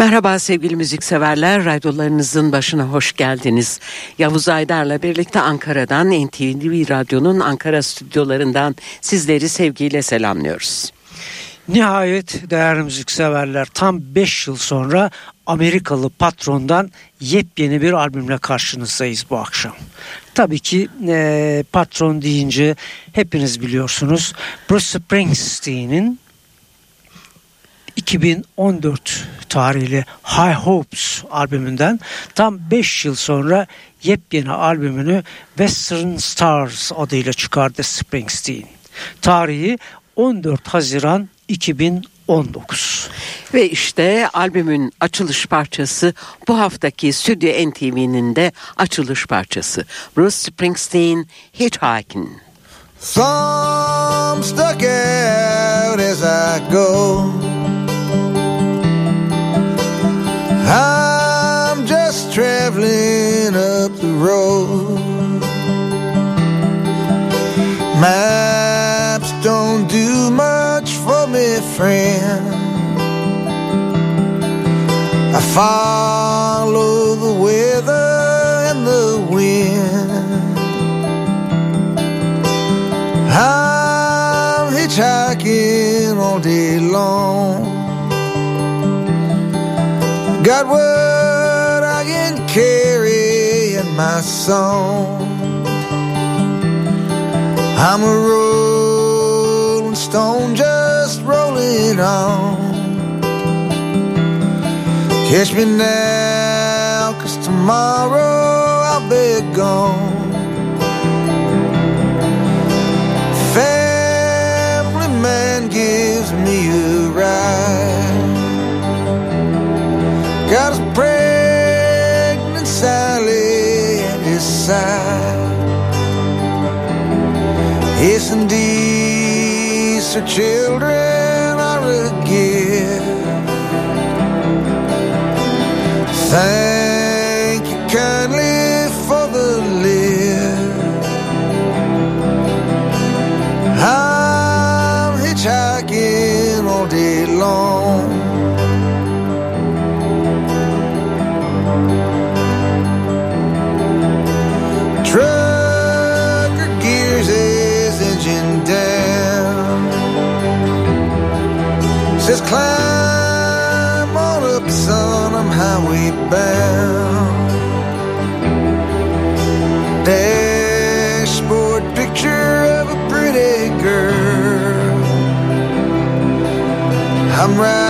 Merhaba sevgili müzikseverler, radyolarınızın başına hoş geldiniz. Yavuz Aydar'la birlikte Ankara'dan NTV Radyo'nun Ankara stüdyolarından sizleri sevgiyle selamlıyoruz. Nihayet değerli müzikseverler tam 5 yıl sonra Amerikalı patrondan yepyeni bir albümle karşınızdayız bu akşam. Tabii ki e, patron deyince hepiniz biliyorsunuz Bruce Springsteen'in 2014 tarihli High Hopes albümünden tam 5 yıl sonra yepyeni albümünü Western Stars adıyla çıkardı Springsteen. Tarihi 14 Haziran 2019. Ve işte albümün açılış parçası bu haftaki Stüdyo NTV'nin de açılış parçası. Bruce Springsteen Hitchhiking. Some stuck out as I go I'm just traveling up the road. Maps don't do much for me, friend. I follow the weather and the wind. I'm hitchhiking all day long. Got what I can carry in my song. I'm a rolling stone just rolling on. Catch me now, cause tomorrow I'll be gone. Family man gives me a ride. Yes, indeed, children are a gift. Thank Dashboard picture of a pretty girl. I'm riding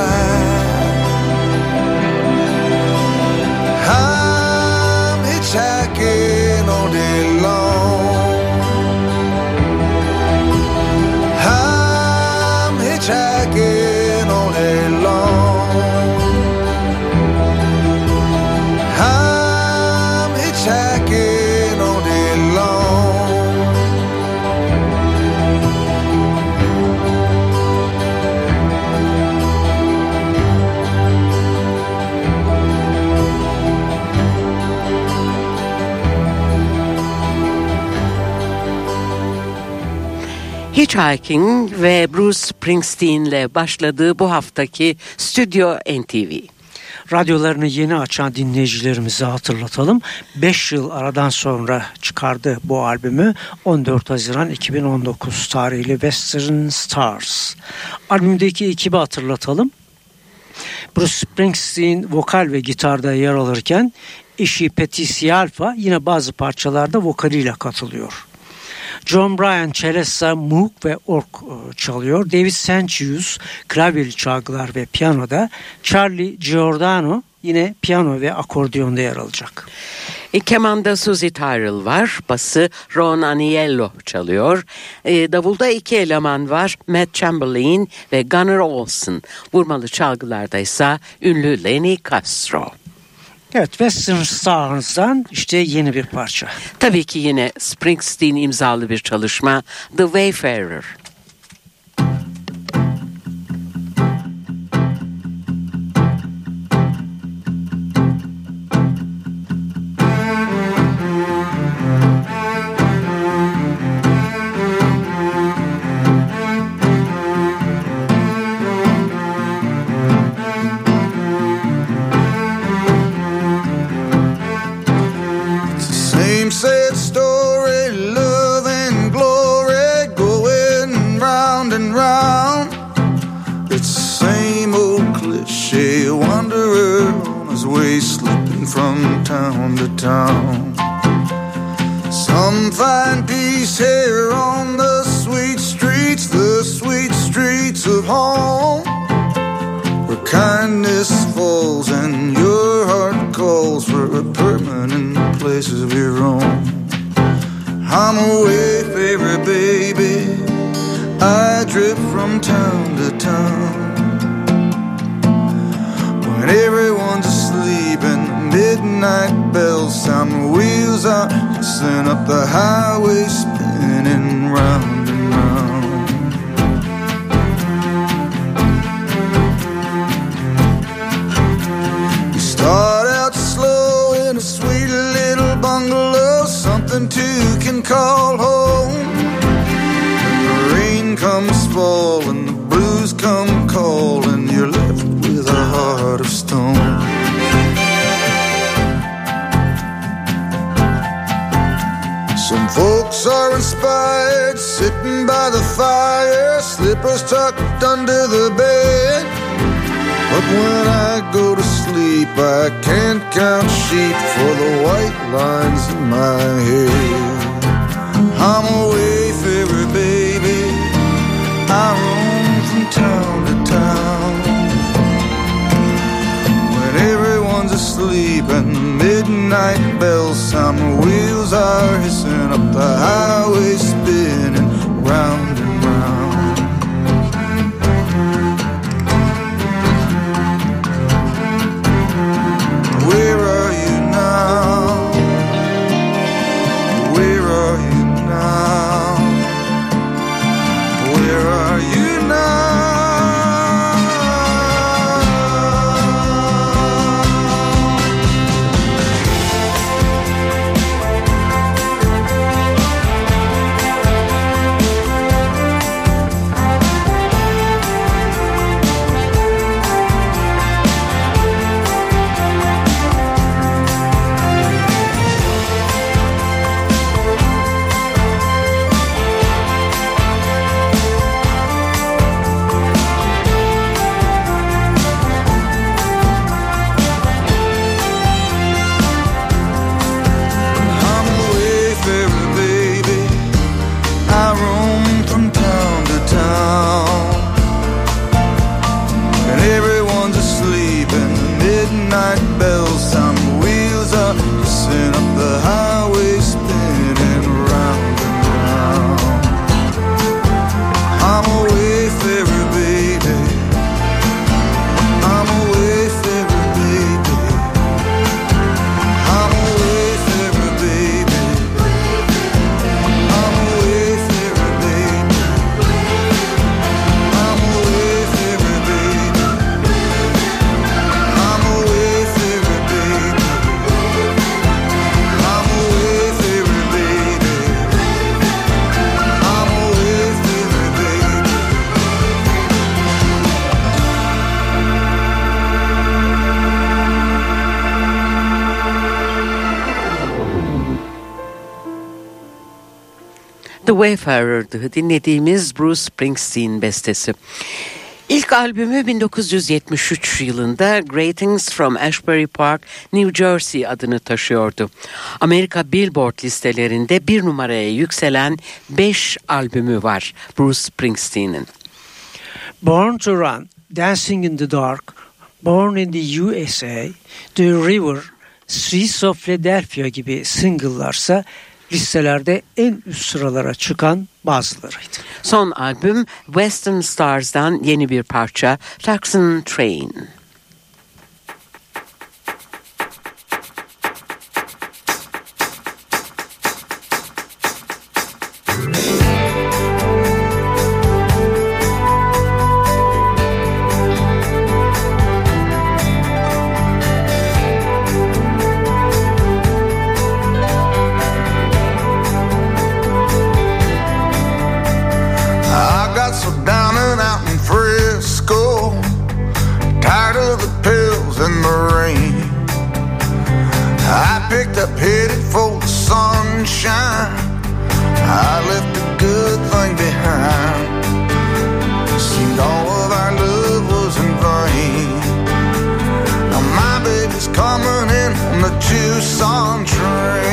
cry. Hitchhiking ve Bruce Springsteen'le başladığı bu haftaki Stüdyo NTV. radyolarını yeni açan dinleyicilerimize hatırlatalım. 5 yıl aradan sonra çıkardı bu albümü 14 Haziran 2019 tarihli Western Stars. Albümdeki ekibi hatırlatalım. Bruce Springsteen vokal ve gitarda yer alırken eşi Patti Scialfa yine bazı parçalarda vokaliyle katılıyor. John Bryan Celesta, Moog ve Ork e, çalıyor. David Sancius klavyeli çalgılar ve piyanoda. Charlie Giordano yine piyano ve akordiyonda yer alacak. E, kemanda Suzy Tyrell var. Bası Ron Aniello çalıyor. E, davulda iki eleman var. Matt Chamberlain ve Gunnar Olsen. Vurmalı çalgılarda ise ünlü Lenny Castro. Evet Western Stars'dan işte yeni bir parça. Tabii ki yine Springsteen imzalı bir çalışma The Wayfarer. drip from town to town. When everyone's asleep and midnight bells sound, the wheels are hustling up the highway, spinning round and round. call home comes fall and the blues come cold, and you're left with a heart of stone. Some folks are inspired, sitting by the fire, slippers tucked under the bed. But when I go to sleep, I can't count sheep for the white lines in my head. I'm awake. Town to town. When everyone's asleep and midnight bells sound, wheels are hissing up the highway, Wayfarer'dı dinlediğimiz Bruce Springsteen bestesi. İlk albümü 1973 yılında Greetings from Ashbury Park, New Jersey adını taşıyordu. Amerika Billboard listelerinde bir numaraya yükselen 5 albümü var Bruce Springsteen'in. Born to Run, Dancing in the Dark, Born in the USA, The River, Streets of Philadelphia gibi single'larsa listelerde en üst sıralara çıkan bazılarıydı. Son albüm Western Stars'dan yeni bir parça Tucson Train. I picked up headed for the sunshine. I left a good thing behind. Seemed all of our love was in vain. Now my baby's coming in on the Tucson train.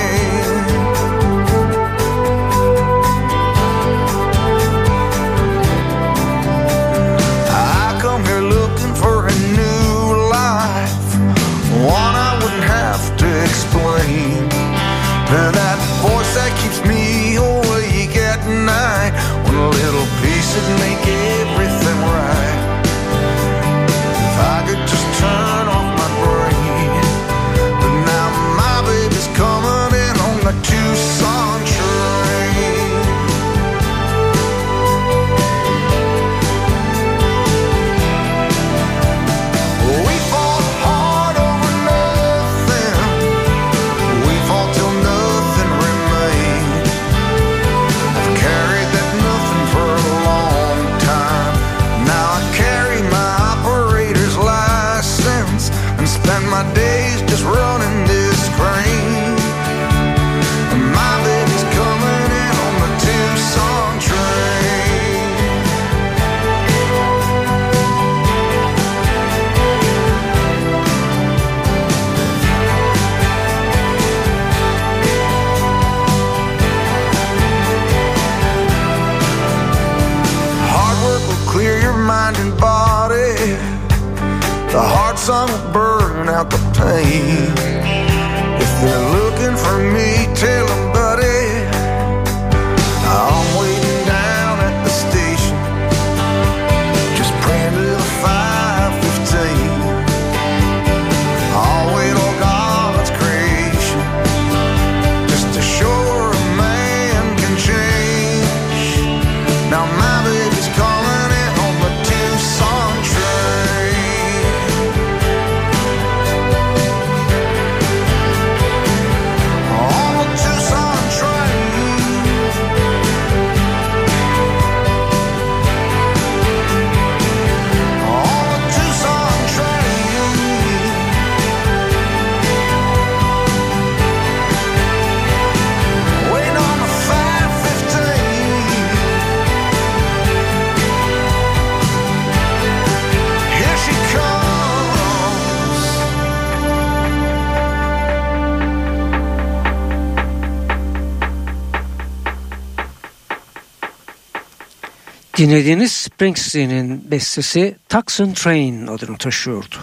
Dinlediğiniz Springsteen'in bestesi Tucson Train adını taşıyordu.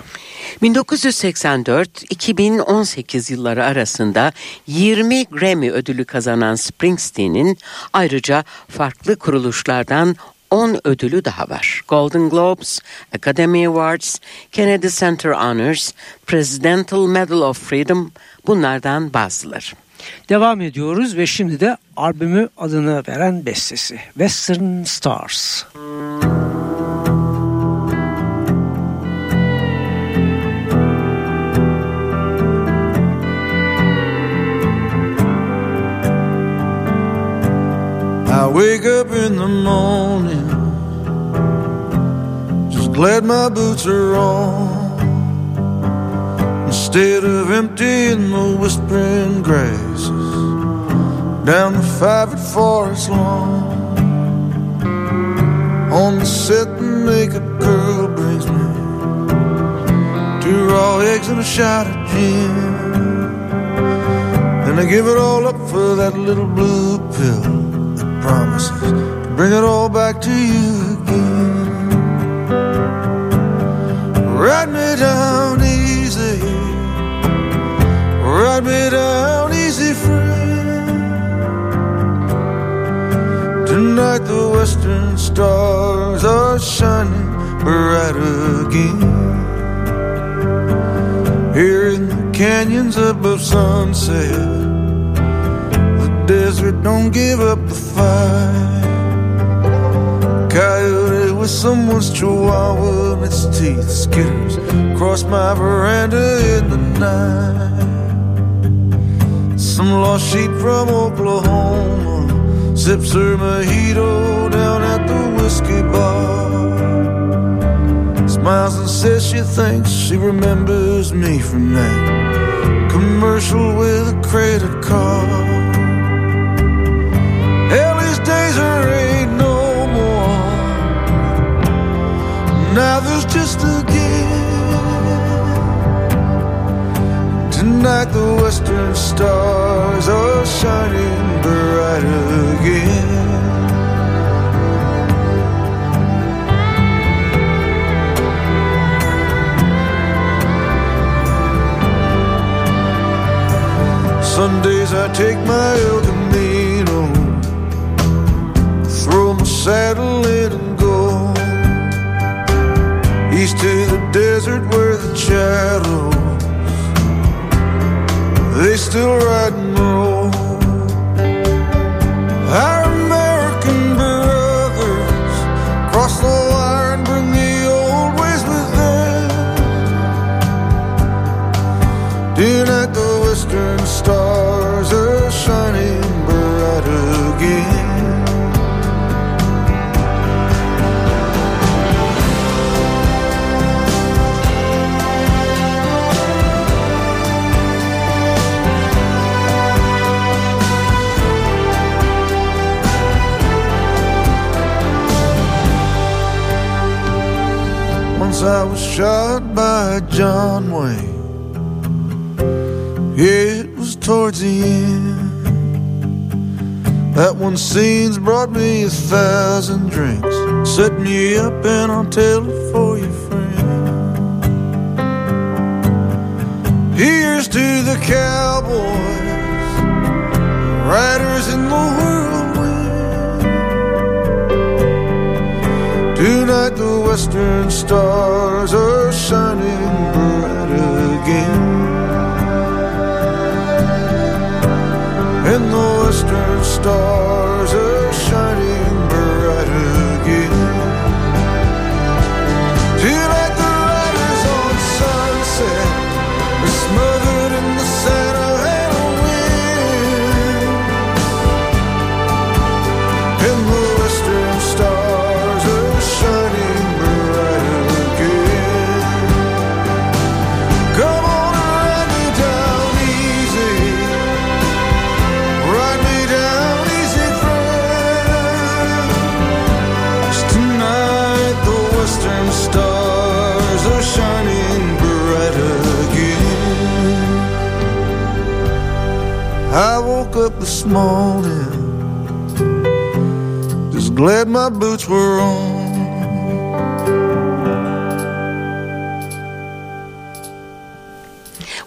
1984-2018 yılları arasında 20 Grammy ödülü kazanan Springsteen'in ayrıca farklı kuruluşlardan 10 ödülü daha var. Golden Globes, Academy Awards, Kennedy Center Honors, Presidential Medal of Freedom bunlardan bazıları. Devam ediyoruz ve şimdi de albümü adını veren bestesi Western Stars. I wake up in the morning, just glad my boots are on. Instead of emptying the whispering grasses, down the Five Forest lawn. On the set, the naked girl brings me two raw eggs and a shot of gin. And I give it all up for that little blue pill that promises to bring it all back to you again. Ride me down easy, ride me down easy, Tonight the western stars are shining bright again. Here in the canyons above sunset, the desert don't give up the fight. Coyote with someone's chihuahua and its teeth skitters across my veranda in the night. Some lost sheep from Oklahoma sips her mojito down at the whiskey bar. Smiles and says she thinks she remembers me from that commercial with a credit card. Hell, these days there ain't no more. Now there's just a Tonight the western stars are shining bright again. Sundays I take my El Camino, throw my saddle in and go east to the desert where the shadows still riding I was shot by John Wayne. It was towards the end. That one scene's brought me a thousand drinks. Set me up and I'll tell it for you, friend. Here's to the cowboys, riders in the whirlwind. Tonight the western stars are shining bright again. And the western stars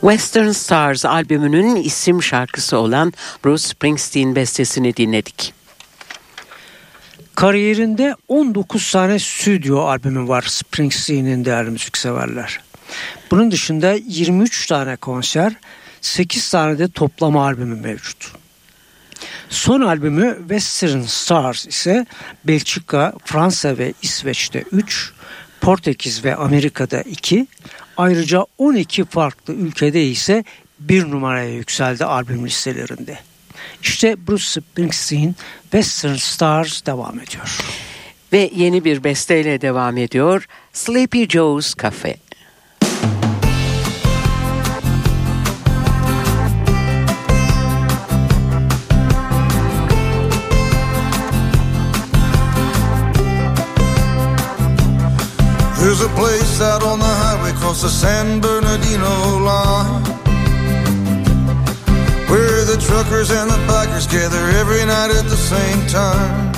Western Stars albümünün isim şarkısı olan Bruce Springsteen bestesini dinledik. Kariyerinde 19 tane stüdyo albümü var Springsteen'in değerli müzikseverler. Bunun dışında 23 tane konser, 8 tane de toplama albümü mevcut. Son albümü Western Stars ise Belçika, Fransa ve İsveç'te 3, Portekiz ve Amerika'da 2, ayrıca 12 farklı ülkede ise bir numaraya yükseldi albüm listelerinde. İşte Bruce Springsteen Western Stars devam ediyor. Ve yeni bir besteyle devam ediyor. Sleepy Joe's Cafe. There's a place out on the highway across the San Bernardino line Where the truckers and the bikers gather every night at the same time.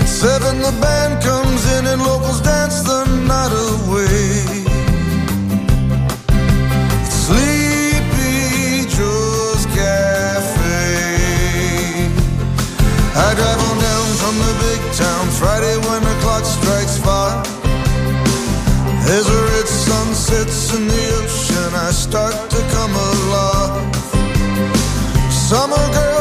At seven the band comes in and locals dance the night away. Sleepy Joe's Cafe. I drive on down from the big town Friday when the clock's as a red sun sets in the ocean, I start to come alive. Summer girl.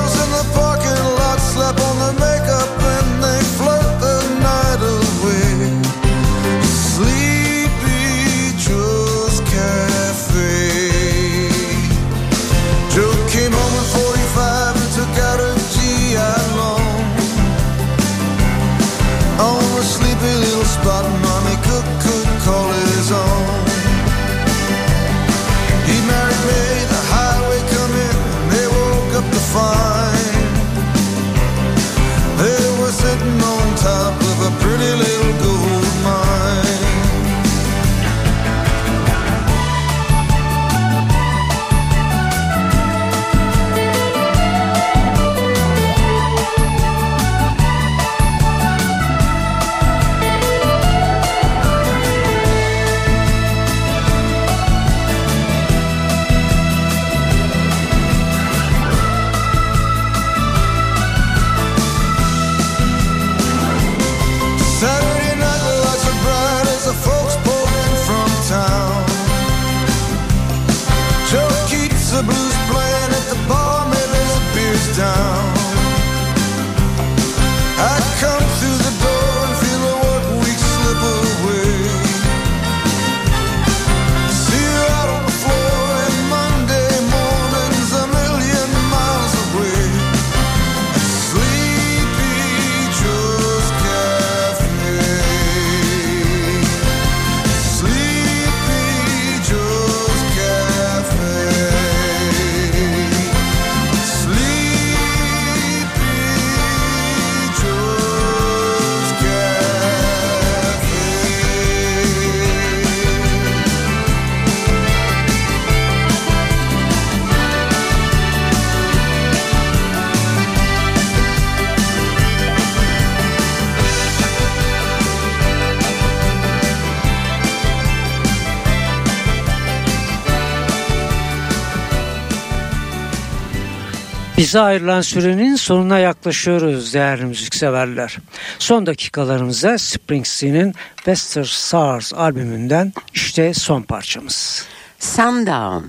Bize ayrılan sürenin sonuna yaklaşıyoruz değerli müzikseverler. Son dakikalarımıza Springsteen'in Western Stars albümünden işte son parçamız. Sundown.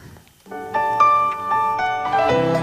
Thank.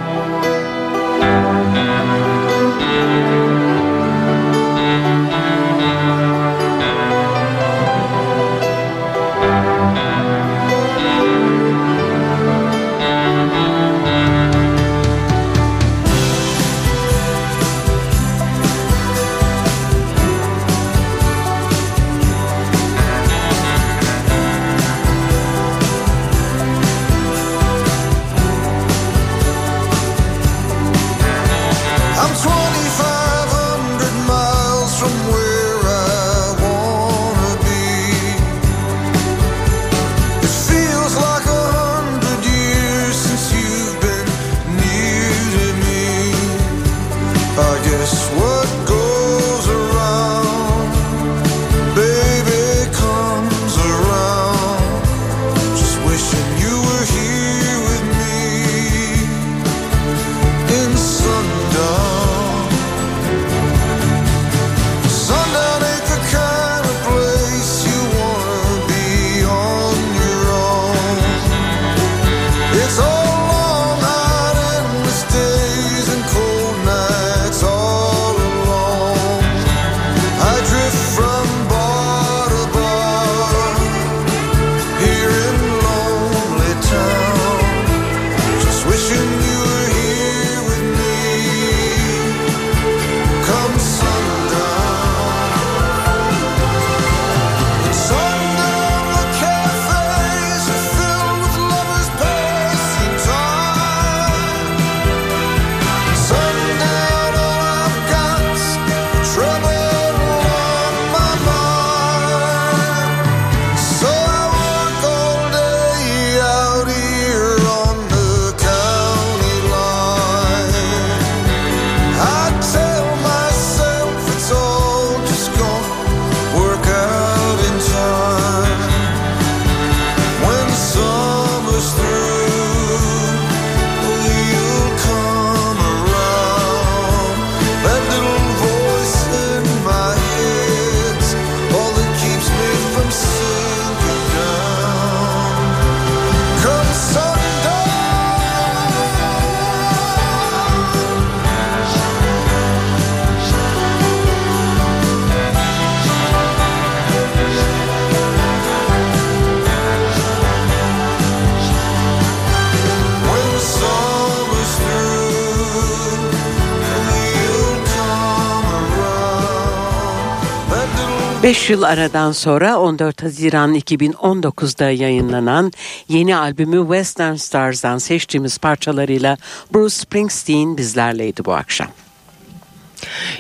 5 yıl aradan sonra 14 Haziran 2019'da yayınlanan yeni albümü Western Stars'dan seçtiğimiz parçalarıyla Bruce Springsteen bizlerleydi bu akşam.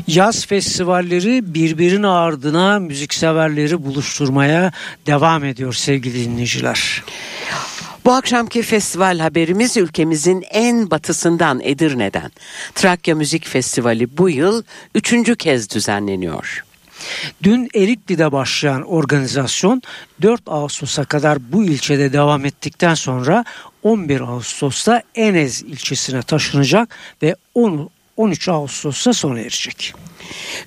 Yaz festivalleri birbirinin ardına müzikseverleri buluşturmaya devam ediyor sevgili dinleyiciler. Bu akşamki festival haberimiz ülkemizin en batısından Edirne'den. Trakya Müzik Festivali bu yıl üçüncü kez düzenleniyor. Dün Erikli'de başlayan organizasyon 4 Ağustos'a kadar bu ilçede devam ettikten sonra 11 Ağustos'ta Enez ilçesine taşınacak ve 10, 13 Ağustos'ta sona erecek.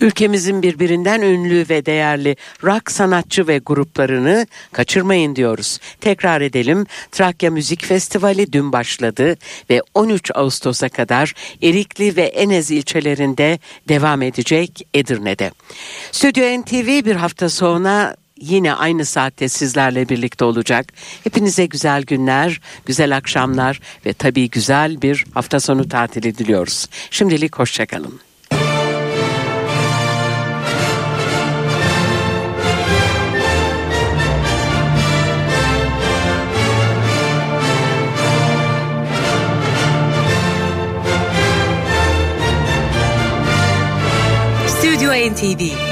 Ülkemizin birbirinden ünlü ve değerli rock sanatçı ve gruplarını kaçırmayın diyoruz. Tekrar edelim. Trakya Müzik Festivali dün başladı ve 13 Ağustos'a kadar Erikli ve Enez ilçelerinde devam edecek Edirne'de. Stüdyo NTV bir hafta sonra yine aynı saatte sizlerle birlikte olacak. Hepinize güzel günler, güzel akşamlar ve tabii güzel bir hafta sonu tatili diliyoruz. Şimdilik hoşçakalın. NTV